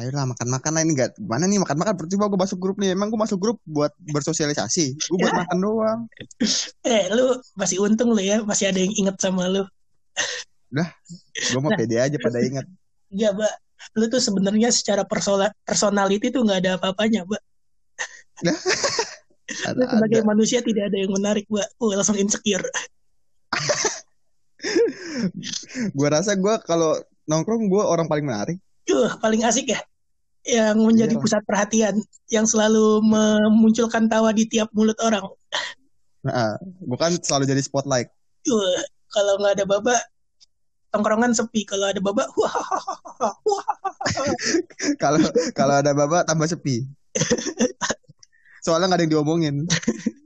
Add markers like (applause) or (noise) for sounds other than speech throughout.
ayolah makan-makan lah ini gak gimana nih makan-makan percuma gue masuk grup nih emang gue masuk grup buat bersosialisasi gue buat makan doang (laughs) Eh, lu masih untung lu ya, masih ada yang inget sama lu. gue mau pede aja pada ingat Enggak, Mbak. Lu tuh sebenarnya secara personal personality tuh nggak ada apa-apanya, Mbak. (laughs) Lu ada, sebagai ada. manusia tidak ada yang menarik, Mbak. Uh, langsung insecure. (laughs) gue rasa gue kalau nongkrong gue orang paling menarik Uh, paling asik ya. Yang menjadi Iya. pusat perhatian, yang selalu memunculkan tawa di tiap mulut orang. nah, gue kan selalu jadi spotlight Uh, kalau nggak ada baba, tongkrongan sepi. Kalau ada baba, wah, (laughs) wah. kalau kalau ada baba tambah sepi soalnya nggak ada yang diomongin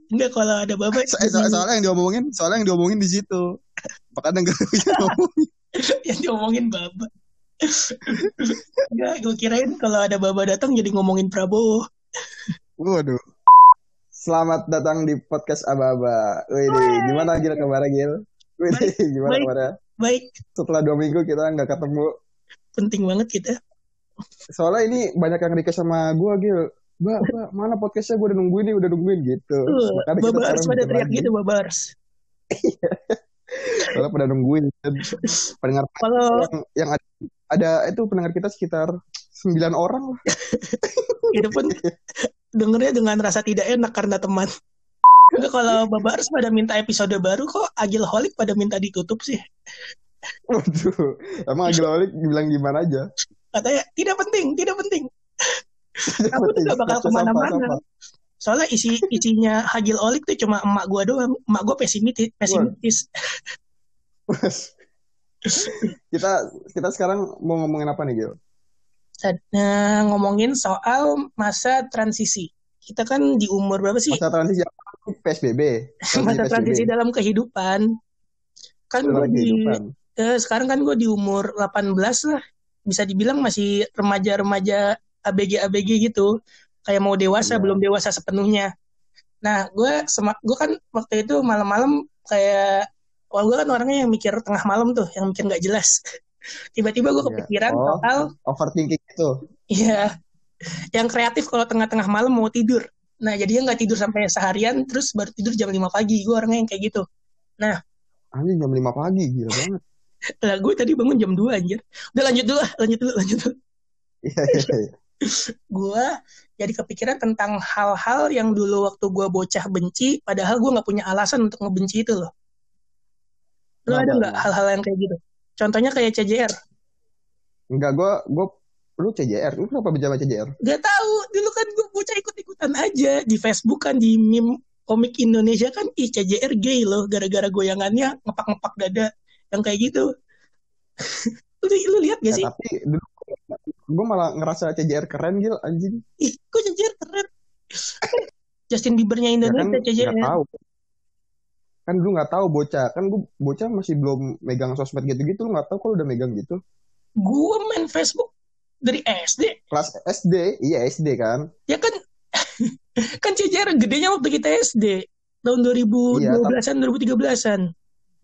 Enggak kalau ada baba, So- eh, so- soalnya yang diomongin soalnya yang diomongin di situ makanya nggak bisa ngomong (laughs) yang diomongin baba. Enggak, gue kirain kalau ada baba datang jadi ngomongin Prabowo. waduh selamat datang di podcast Aba-Aba Wih, gimana Gil kabarnya Gil Wih, (laughs) gimana baik. kabarnya Baik, setelah dua minggu kita nggak ketemu penting banget kita. soalnya ini banyak yang request sama gue Gil Mbak, mbak, mana podcastnya gue udah nungguin nih, udah nungguin gitu. Uh, babars sekarang pada teriak gitu babars. (laughs) Soalnya pada nungguin. (laughs) Pendengar Kalau yang, yang ada, ada itu pendengar kita sekitar 9 orang lah. (laughs) itu pun dengernya dengan rasa tidak enak karena teman. Enggak, kalau babars pada minta episode baru kok Agil Holik pada minta ditutup sih. Waduh, emang Agil Olik bilang gimana aja? Katanya tidak penting, tidak penting. Kamu tuh gak bakal ke mana-mana. Soalnya isi isinya Hagil Olik tuh cuma emak gua doang. Emak gua pesimis, pesimis. Kita kita sekarang mau ngomongin apa nih Gil? Nah, ngomongin soal masa transisi. Kita kan di umur berapa sih? Masa transisi apa? PSBB. (laughs) Masa transisi PSBB. dalam kehidupan. Kan gue di eh, sekarang kan gue di umur 18 lah. Bisa dibilang masih remaja-remaja ABG-ABG gitu. Kayak mau dewasa Iya. belum dewasa sepenuhnya. Nah, gue gue kan waktu itu malam-malam kayak Wah, gue kan orangnya yang mikir tengah malam tuh, yang mikir nggak jelas. (laughs) Tiba-tiba gue Iya. kepikiran Oh. soal Overthinking itu. Iya. Yang kreatif kalau tengah-tengah malam mau tidur. Nah, jadinya nggak tidur sampai seharian, terus baru tidur jam 5 pagi. Gue orangnya yang kayak gitu. Anjing jam 5 pagi, gila banget. (laughs) Lah, gue tadi bangun jam 2 anjir. Udah lanjut dulu lanjut dulu, lanjut dulu. Iya, iya, iya. (laughs) Gue jadi kepikiran tentang hal-hal yang dulu waktu gue bocah benci, padahal gue nggak punya alasan untuk ngebenci itu loh. Lo Kenapa? ada nggak hal-hal yang kayak gitu? Contohnya kayak CJR. Enggak, gue gue lu CJR, lu kenapa bicara CJR? Gak tahu, dulu kan gue bocah ikut-ikutan aja di Facebook kan di meme komik Indonesia kan ih CJR gay loh gara-gara goyangannya ngepak-ngepak dada yang kayak gitu. (laughs) lu, lu lihat gak Ya, sih? tapi dulu gue malah ngerasa CJR keren Gil, anjing. Ih, kok CJR keren. (laughs) Justin Biebernya Ya kan Indonesia CJR. nggak tahu. Kan dulu nggak tahu bocah, kan gue bocah masih belum megang sosmed gitu-gitu, lu nggak tahu kalau udah megang gitu. Gue main Facebook dari SD. Kelas SD, iya SD kan. Ya kan (laughs) kan CJR gedenya waktu kita SD. Tahun 2012-an, 2013-an.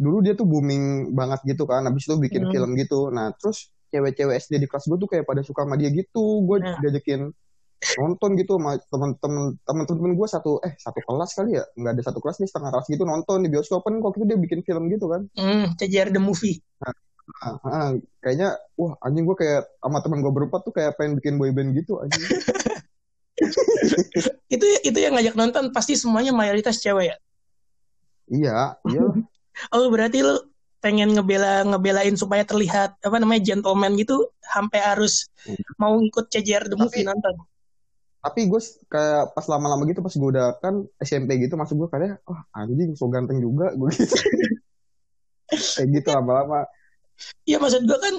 Dulu dia tuh booming banget gitu kan, habis itu bikin Hmm. film gitu. Nah, terus cewek-cewek SD di kelas gue tuh kayak pada suka sama dia gitu. Gue Nah. diajakin nonton gitu sama temen-temen temen-temen gue satu eh satu kelas kali ya nggak ada satu kelas nih setengah kelas gitu nonton di bioskop kan kok itu dia bikin film gitu kan Hmm, CJR the movie. Ah, ah, kayaknya wah anjing gue kayak sama temen gue berempat tuh kayak pengen bikin boyband gitu anjing (laughs) Itu itu yang ngajak nonton pasti semuanya mayoritas cewek ya. iya iya (laughs) Oh berarti lu pengen ngebela ngebelain supaya terlihat apa namanya gentleman gitu sampai harus Hmm. mau ikut CJR the movie Tapi- nonton. Tapi gue kayak pas lama-lama gitu pas gue udah kan SMP gitu masuk gue kayak wah anjing so ganteng juga gue gitu (laughs) kayak gitu lama-lama Iya maksud gua kan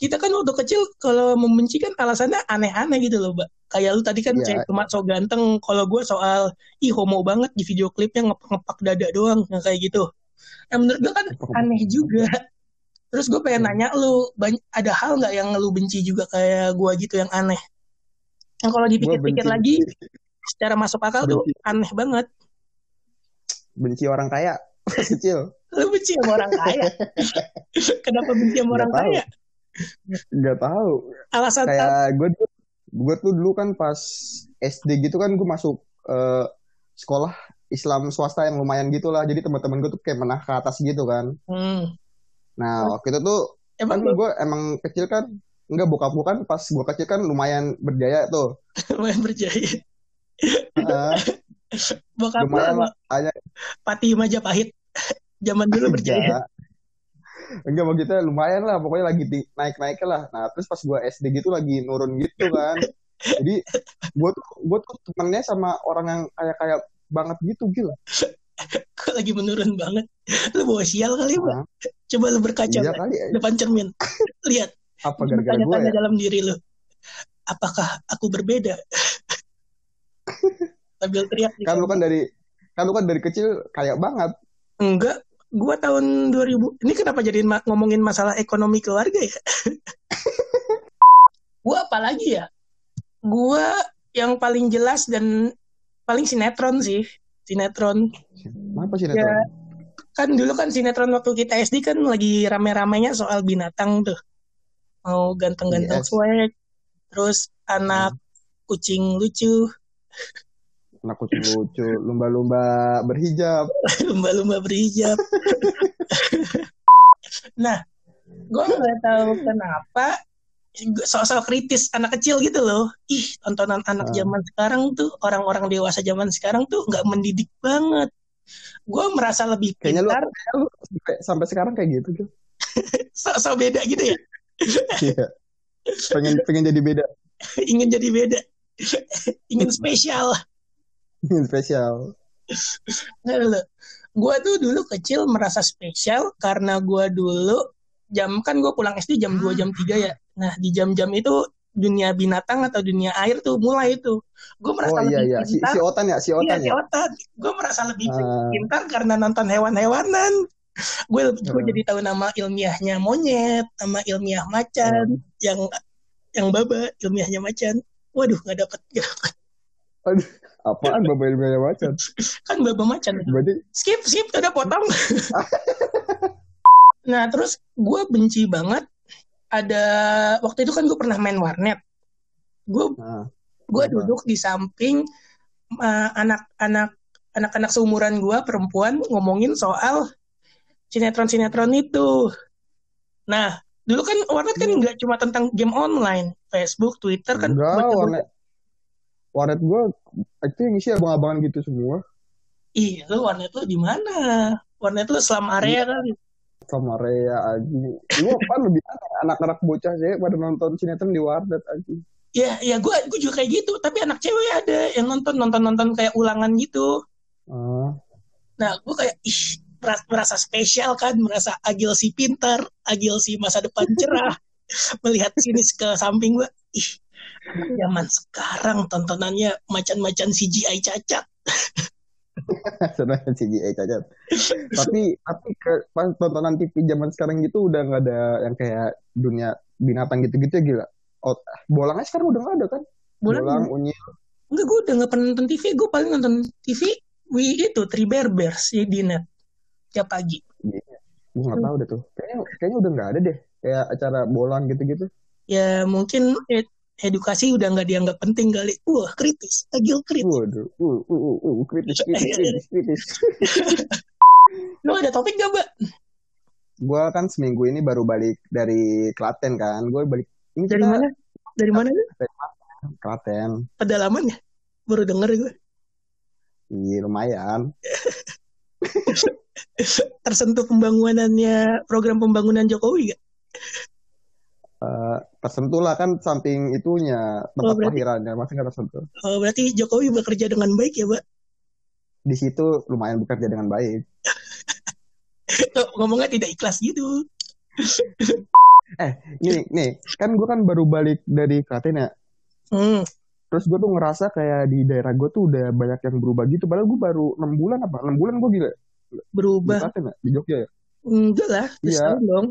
kita kan waktu kecil kalau membenci kan alasannya aneh-aneh gitu loh, Mbak. Kayak lu tadi kan Iya. saya cuma so ganteng. Kalau gua soal ih homo banget di video klipnya ngepak-ngepak dada doang, yang kayak gitu. Nah menurut gua kan aneh juga. Terus gue pengen nanya lu, ada hal nggak yang lu benci juga kayak gua gitu yang aneh? Yang kalau dipikir-pikir lagi, secara masuk akal tuh Benci. aneh banget. benci orang kaya (laughs) kecil Lu benci sama orang kaya. (laughs) Kenapa benci sama orang tahu. kaya? nggak tahu Alasan kayak gue gue tuh dulu kan pas SD gitu kan gue masuk eh, sekolah Islam swasta yang lumayan gitu lah. Jadi teman-teman gue tuh kayak menah ke atas gitu kan. Hmm. Nah waktu itu tuh Emang kan gue emang kecil kan enggak bokap gue kan pas gue kecil kan lumayan berjaya tuh. (laughs) lumayan berjaya. Ah, Bokap lah. Hanya Pati Majapahit. (laughs) Zaman dulu berjaya. enggak. Enggak mau gitu lumayan lah pokoknya lagi di, naik-naik lah. Nah terus pas gue SD gitu lagi nurun gitu kan. Jadi gue tuh gue tuh temennya sama orang yang kayak kayak banget gitu gila. (laughs) Kok lagi menurun banget. Lu bawa sial kali. Nah, Coba lu berkaca iya kali ya. depan cermin. Lihat, Apa gara-gara gue ya? dalam diri lu. Apakah aku berbeda? (laughs) Sambil teriak. Kan lu kan dari kan lu kan dari kecil kayak banget. Enggak, gua tahun 2000. Ini kenapa jadi ma- ngomongin masalah ekonomi keluarga ya? (laughs) gua apalagi ya? Gua yang paling jelas dan paling sinetron sih. Sinetron. Apa sih Ya, kan dulu kan sinetron waktu kita SD kan lagi rame-ramenya soal binatang tuh. Mau ganteng-ganteng Yes. swag. Terus anak kucing lucu. Anak kucing lucu, lumba-lumba berhijab. (laughs) lumba-lumba berhijab. (laughs) nah, gue nggak tahu kenapa sosok kritis anak kecil gitu loh. Ih, tontonan anak Ah. zaman sekarang tuh, orang-orang dewasa zaman sekarang tuh nggak mendidik banget. Gue merasa lebih pintar, kayaknya lu sampai, sampai sekarang kayak gitu tuh. (laughs) sok beda gitu ya. (laughs) Iya. pengen pengen jadi beda, (laughs) Ingin jadi beda. (laughs) Ingin spesial. spesial. Gue tuh dulu kecil merasa spesial karena gue dulu jam kan gue pulang SD jam 2 jam 3 ya. Nah di jam-jam itu dunia binatang atau dunia air tuh mulai itu. Gue merasa Oh iya lebih iya, si, pintar. si Otan ya, si Iya Otan si ya. otak. Gue merasa lebih Ah. pintar karena nonton hewan-hewanan. Gue gue Hmm. jadi tahu nama ilmiahnya monyet, nama ilmiah macan, yang yang baba ilmiahnya macan. Waduh nggak dapet, nggak dapet. Aduh, apaan bapak ilmiah macan? (laughs) kan baba macan. Berarti skip skip udah potong (laughs) nah terus gue benci banget ada waktu itu kan gue pernah main warnet gue nah, gue duduk di samping uh, anak-anak anak-anak seumuran gue perempuan ngomongin soal sinetron-sinetron itu. Nah dulu kan warnet kan nggak cuma tentang game online. Facebook Twitter kan enggak warnet warnet gue itu yang isi abang-abangan gitu semua. Ih, lu warnet lu di mana? Warnet lu selam area kali. sama Rea Aji lu apa lebih anak-anak bocah sih pada nonton sinetron di warnet Aji Ya, ya gue gue juga kayak gitu. Tapi anak cewek ada yang nonton nonton nonton kayak ulangan gitu. ah. Nah, gue kayak ih merasa, spesial kan, merasa agil si pintar, agil si masa depan cerah. (laughs) Melihat sini ke samping gue, ih zaman sekarang tontonannya macan-macan CGI cacat. (laughs) sebenarnya CGI cacat. Tapi tapi ke, pas tontonan TV zaman sekarang gitu udah nggak ada yang kayak dunia binatang gitu-gitu ya gila. Oh, bolangnya sekarang udah nggak ada kan? Bolang, bolang unyil. Enggak gue udah gak pernah nonton TV, gue paling nonton TV Wih itu Three Bear Bears ya, di net tiap pagi. gue nggak tahu deh tuh kayaknya kayaknya udah nggak ada deh kayak acara bolang gitu-gitu Ya mungkin ed- edukasi udah nggak dianggap penting kali. Wah kritis, agil kritis. waduh uh uh uh, uh (laughs) kritis kritis kritis (laughs) kritis Lo ada topik gak, Mbak? gue kan seminggu ini baru balik dari Klaten kan gue balik ini Dari kita mana? Dari mana? lu? Klaten Pedalaman ya? Baru denger gue. Iya lumayan (laughs) (laughs) Tersentuh pembangunannya, program pembangunan Jokowi gak? Eh, tersentuh lah kan samping itunya tempat Oh, berarti- kelahirannya masih nggak tersentuh Oh, berarti Jokowi bekerja dengan baik ya, Mbak? di situ lumayan bekerja dengan baik ngomongnya tidak ikhlas gitu. (laughs) nih nih kan gue kan baru balik dari Klaten ya Hmm, terus gue tuh ngerasa kayak di daerah gue tuh udah banyak yang berubah gitu padahal gue baru enam bulan apa enam bulan gue gila di berubah. Klaten ya di Jogja ya Enggak lah, Iya. setahun dong.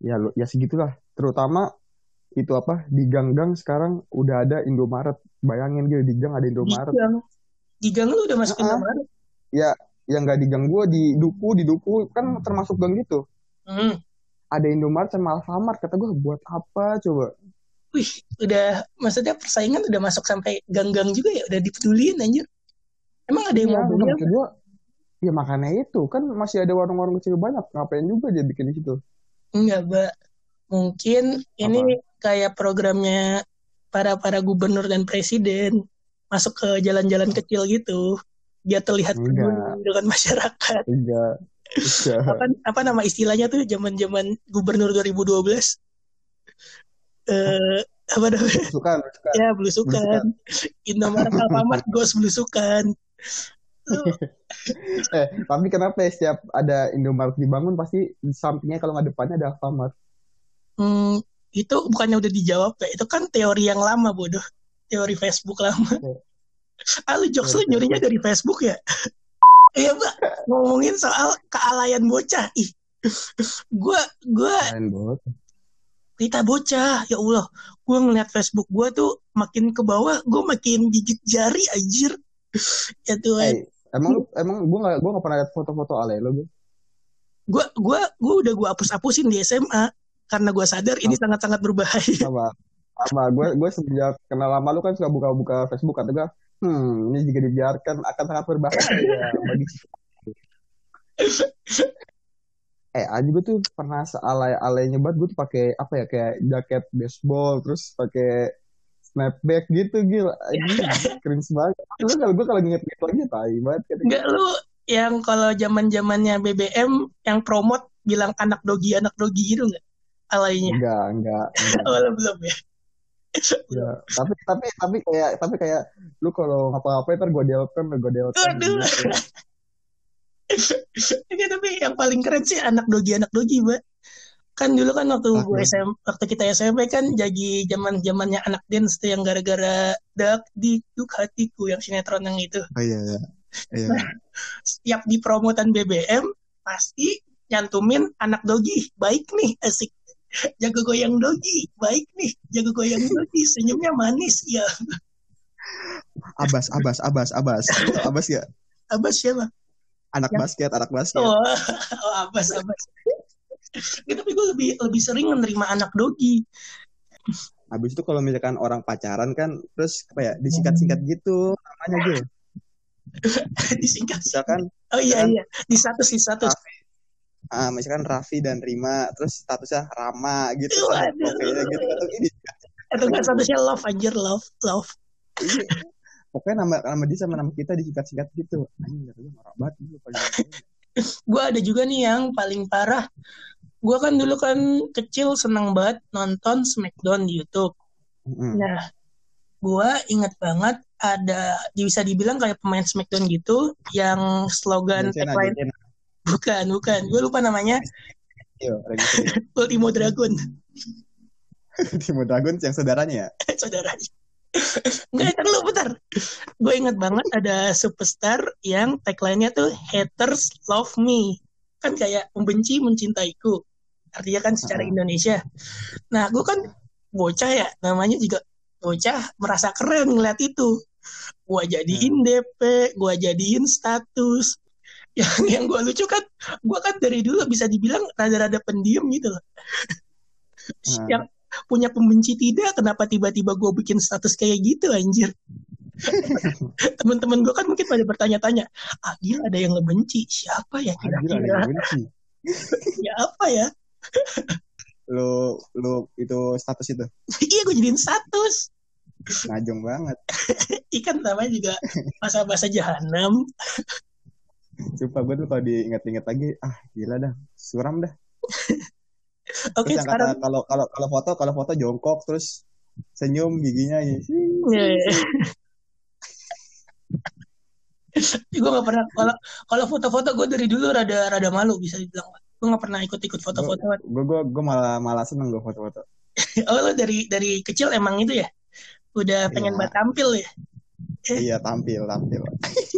ya lu ya segitulah terutama itu apa di gang-gang sekarang udah ada Indomaret bayangin gitu di gang ada Di Indomaret gang. Di gang lu udah masuk Ah, ah. Indomaret? yang nggak di gang gue di Duku di Duku kan termasuk gang gitu Hmm. ada Indomaret sama Alfamart kata gue buat apa coba wih udah maksudnya persaingan udah masuk sampai gang-gang juga ya udah dipedulin anjir. Emang ada yang Ya, mau beli gua, ya makanya itu kan masih ada warung-warung kecil banyak ngapain juga dia bikin di situ? Enggak mbak. Mungkin ini kayak programnya para para gubernur dan presiden masuk ke jalan-jalan kecil gitu biar terlihat peduli dengan masyarakat. Enggak. (laughs) Apa, apa nama istilahnya tuh zaman-zaman gubernur 2012 eh apa namanya? Suka suka ya belusukan. Indomaret Alfamart (laughs) gos belusukan. Lu, (laughs) eh tapi kenapa ya setiap ada Indomaret dibangun pasti di sampingnya kalau nggak depannya ada Alfamart? Hmm, itu bukannya udah dijawab ya itu kan teori yang lama bodoh. Teori Facebook lama. Oke. ah lu jokes lu nyurinya dari Facebook ya? (laughs) Iya mbak. Ngomongin soal kealayan bocah. Ih. Gua gua Rita bocah ya Allah. Gue ngeliat Facebook gue tuh makin ke bawah gue makin gigit jari anjir. (sighs) Ya Tuhan. Eh, emang emang gua nggak gua nggak pernah lihat foto-foto ale lo gue gue gua gua udah gue hapus hapusin di SMA karena gue sadar ini sangat sangat berbahaya. (laughs) Sama. Sama. Gue gue sejak kenal lama lu kan suka buka-buka Facebook kata gue hmm ini jika dibiarkan akan sangat berbahaya. (laughs) Bagi (laughs) eh aja gue tuh pernah sealay-alaynya banget. Gue tuh pakai apa ya kayak jaket baseball terus pakai snapback gitu gila ini (laughs) cringe banget. Terus kalau gue kalau nginget gitu aja tai banget Enggak lu yang kalau zaman zamannya BBM yang promote bilang anak dogi anak dogi gitu nggak? Alainya. Enggak enggak enggak, oh belum ya? Enggak. tapi tapi tapi kayak tapi kayak lu kalau ngapa-ngapain ntar gue delkan gue delkan Ini tapi yang paling keren sih anak dogi anak dogi mbak. Kan dulu kan waktu Ah, gue. SM, waktu kita SMP kan jadi zaman zamannya anak dance tuh yang gara-gara dak di duk hatiku yang sinetron yang itu. Oh iya iya. Iya. Setiap di promotan BBM pasti nyantumin anak dogi baik nih asik. Jago goyang dogi baik nih. Jago goyang dogi senyumnya manis. Ya Abas, Abas, Abas, Abas. (laughs) Abas ya? abas siapa Anak Ya. basket, anak basket. oh, (laughs) oh abas abas Gitu, tapi gue lebih lebih sering menerima anak dogi Habis itu kalau misalkan orang pacaran kan, terus apa ya, disingkat-singkat gitu namanya gitu. (laughs) disingkat Misalkan, oh iya Kan? iya di status di status ah, misalkan Raffi dan Rima, terus statusnya Rama gitu. Waduh. Pokoknya gitu. Atau ini, atau enggak statusnya love anjir love love iya. Pokoknya nama nama dia sama nama kita disingkat-singkat gitu. Anjing, kata gue norak banget dulu paling. gue ada juga nih yang paling parah gue kan dulu kan kecil seneng banget nonton Smackdown di YouTube Mm-mm. Nah, gua inget banget ada bisa dibilang kayak pemain Smackdown gitu yang slogan tagline bukan bukan gue lupa namanya Iya. (laughs) Ultimo Dragon (laughs) Timo Dragon yang saudaranya ya. (laughs) saudaranya Enggak, ntar lu bentar. Gue inget banget ada superstar yang tagline-nya tuh haters love me. Kan kayak membenci mencintaiku. Artinya kan secara Ah. Indonesia. Nah, gue kan bocah ya, namanya juga bocah merasa keren ngeliat itu. Gue jadiin DP, gue jadiin status. (laughs) Yang yang gue lucu kan, gue kan dari dulu bisa dibilang rada-rada pendiam gitu loh. Ah. Yang punya pembenci tidak, kenapa tiba-tiba gue bikin status kayak gitu anjir. (laughs) Temen-temen gue kan mungkin pada bertanya-tanya, ah gila ada yang ngebenci, siapa ya kira-kira? yang benci. (laughs) Ya apa ya? (laughs) Lu lu itu status itu iya gue jadiin status. ngajong banget. Ikan namanya juga masa-masa jahanam. Sumpah gue tuh kalau diinget-inget lagi, ah gila dah, suram dah. Oke terus yang sekarang kata kalau kalau kalau foto kalau foto jongkok terus senyum giginya ini. (laughs) gue gak pernah kalau kalau foto-foto gue dari dulu rada rada malu bisa dibilang gue gak pernah ikut-ikut foto-foto Gue gue gue malah malah seneng gue foto-foto. (laughs) oh lo dari dari kecil emang itu ya udah pengen Iya. banget tampil ya iya tampil tampil.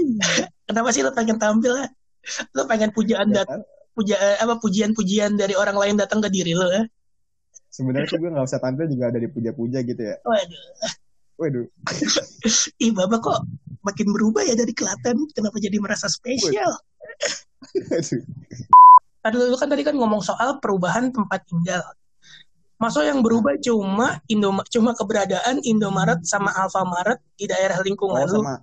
(laughs) kenapa sih lo pengen tampil ya lo pengen pujaan Ya dat kan? Puja eh, apa pujian-pujian dari orang lain datang ke diri lo ya Sebenarnya sih gue nggak usah tampil juga ada dipuja-puja gitu ya. waduh Waduh, (laughs) ih bapak kok makin berubah ya dari Klaten kenapa jadi merasa spesial Aduh. Tadi lu kan tadi kan ngomong soal perubahan tempat tinggal. Masa yang berubah cuma Indoma cuma keberadaan Indomaret sama Alfamaret di daerah lingkungan Oh, lu. sama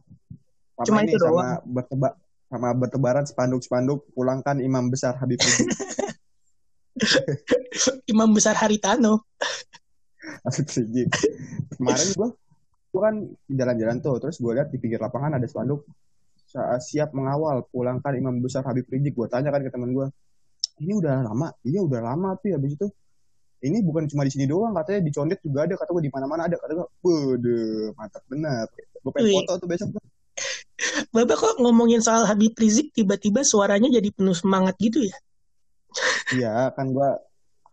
sama Cuma ini itu sama doang. berteba sama bertebaran spanduk-spanduk pulangkan imam besar Habib Rizik. (laughs) Imam besar Haritano. (laughs) Habib Rizik. Kemarin gua gua kan jalan-jalan tuh terus gua lihat di pinggir lapangan ada spanduk "Sa- siap mengawal pulangkan imam besar Habib Rizik. Gua tanya kan ke teman gua, ini udah lama, iya udah lama tuh habis itu. Ini bukan cuma di sini doang, katanya di Condet juga ada, kata gua di mana-mana ada, kata gua, waduh, mantap bener. Gue pengen Wih. foto tuh besok tuh. Bapak kok ngomongin soal Habib Rizik tiba-tiba suaranya jadi penuh semangat gitu ya? Iya, kan gua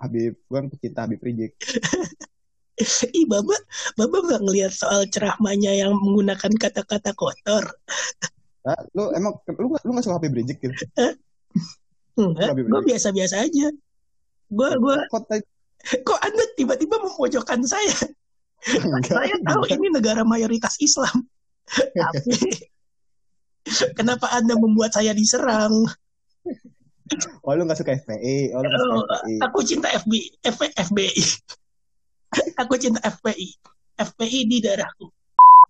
Habib, gua kan pecinta Habib Rizik. (laughs) Ih, Bapak, Bapak nggak ngelihat soal ceramahnya yang menggunakan kata-kata kotor? Hah? Lu emang lu lu gak suka Habib Rizik gitu? Enggak, gue biasa-biasa aja. Gue, gue, kok Anda tiba-tiba memojokkan saya? (laughs) enggak? Saya tahu ini negara mayoritas Islam. (laughs) Tapi kenapa Anda membuat saya diserang? Oh lu gak suka FPI? Oh lu gak suka Oh, FPI? aku cinta FBI, F- FBI. aku cinta FPI. FPI di darahku.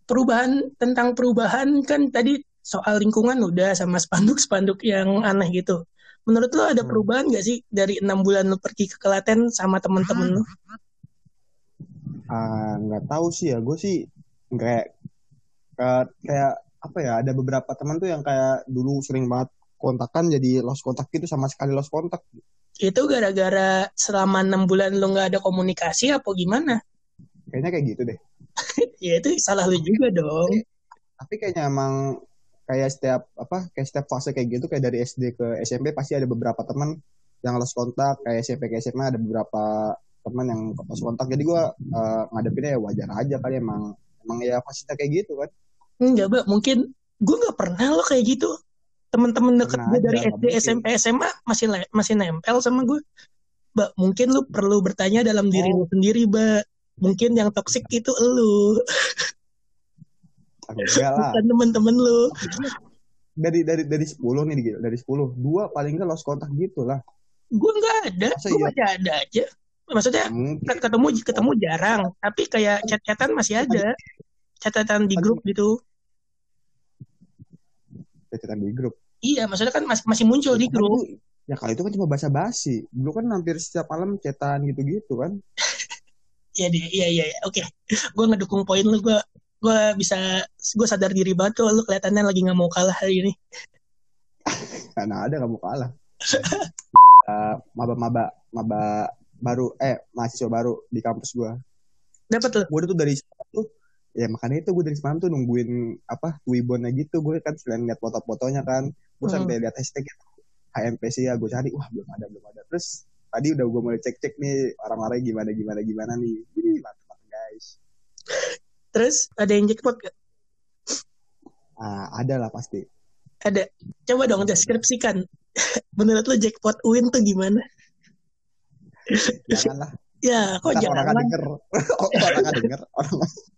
Perubahan tentang perubahan kan tadi soal lingkungan udah sama spanduk-spanduk yang aneh gitu. Menurut lo ada Hmm. perubahan gak sih dari enam bulan lo pergi ke Klaten sama temen-temen lo? Ah, nggak tahu sih ya. Gue sih kayak kayak kayak apa ya? Ada beberapa teman tuh yang kayak dulu sering banget kontakan jadi lost kontak gitu sama sekali lost kontak. Itu gara-gara selama enam bulan lo nggak ada komunikasi apa gimana? Kayaknya kayak gitu deh. (laughs) Ya itu salah lu juga dong. Tapi kayaknya emang kayak setiap apa kayak setiap fase kayak gitu kayak dari SD ke SMP pasti ada beberapa teman yang lost kontak kayak SMP ke SMA ada beberapa teman yang lost kontak jadi gue ngadepinnya ya wajar aja kali emang emang ya fasenya kayak gitu kan Enggak, Mbak. Mungkin gue nggak pernah lo kayak gitu. Temen-temen deket gue dari SD, SMP, SMA masih masih nempel sama gue. Mbak, mungkin lu perlu bertanya dalam diri Oh. lu sendiri, Mbak. Mungkin yang toksik itu lu, bukan temen-temen lu. dari dari dari 10 nih gitu dari 10 dua paling nggak lost kontak gitu lah Gue nggak ada, gue iya? masih ada aja. Maksudnya mungkin ke- ketemu ketemu jarang, tapi kayak chat-chatan masih ada. Catatan di grup gitu. catatan di grup Iya, maksudnya kan masih masih muncul di Kan grup. itu- ya kalau itu kan cuma basa basi dulu kan hampir setiap malam cetan gitu gitu kan (laughs) Iya deh, iya iya, iya. oke. Gue ngedukung poin lu, gue gue bisa gue sadar diri banget tuh lu kelihatannya lagi nggak mau kalah hari ini. (laughs) karena ada kamu kalah (laughs) Eh, maba maba maba baru eh mahasiswa baru di kampus gua Dapat lu. gue tuh dari tuh ya makanya itu gue dari semalam tuh nungguin apa Wibonnya gitu gue kan selain lihat foto-fotonya kan gue Hmm. sampai lihat hashtag HMPC ya gue cari wah belum ada belum ada terus tadi udah gue mulai cek cek nih orang-orangnya gimana gimana gimana nih Ih, mantap guys Terus ada yang jackpot gak? ah ada lah pasti Ada. Coba dong deskripsikan. (laughs) Menurut lu jackpot win tuh gimana? janganlah (laughs) Ya, kok Ntar orang jangan. (laughs) denger orang denger orang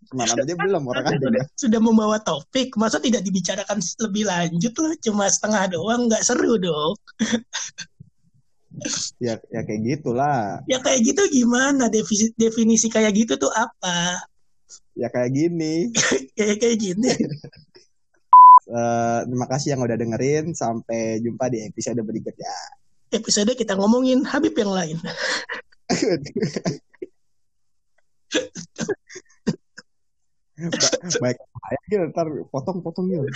ke mana aja belum orang nggak sudah, sudah membawa topik, masa tidak dibicarakan lebih lanjut loh? Cuma setengah doang, nggak seru dong. (laughs) ya ya kayak gitulah Ya kayak gitu gimana? Definisi, definisi kayak gitu tuh apa? ya kayak gini (laughs) Kayak kayak gini. (laughs) Eh, terima kasih yang udah dengerin sampai jumpa di episode berikutnya Episode kita ngomongin Habib yang lain. Ba- baik aja ntar potong-potong yuk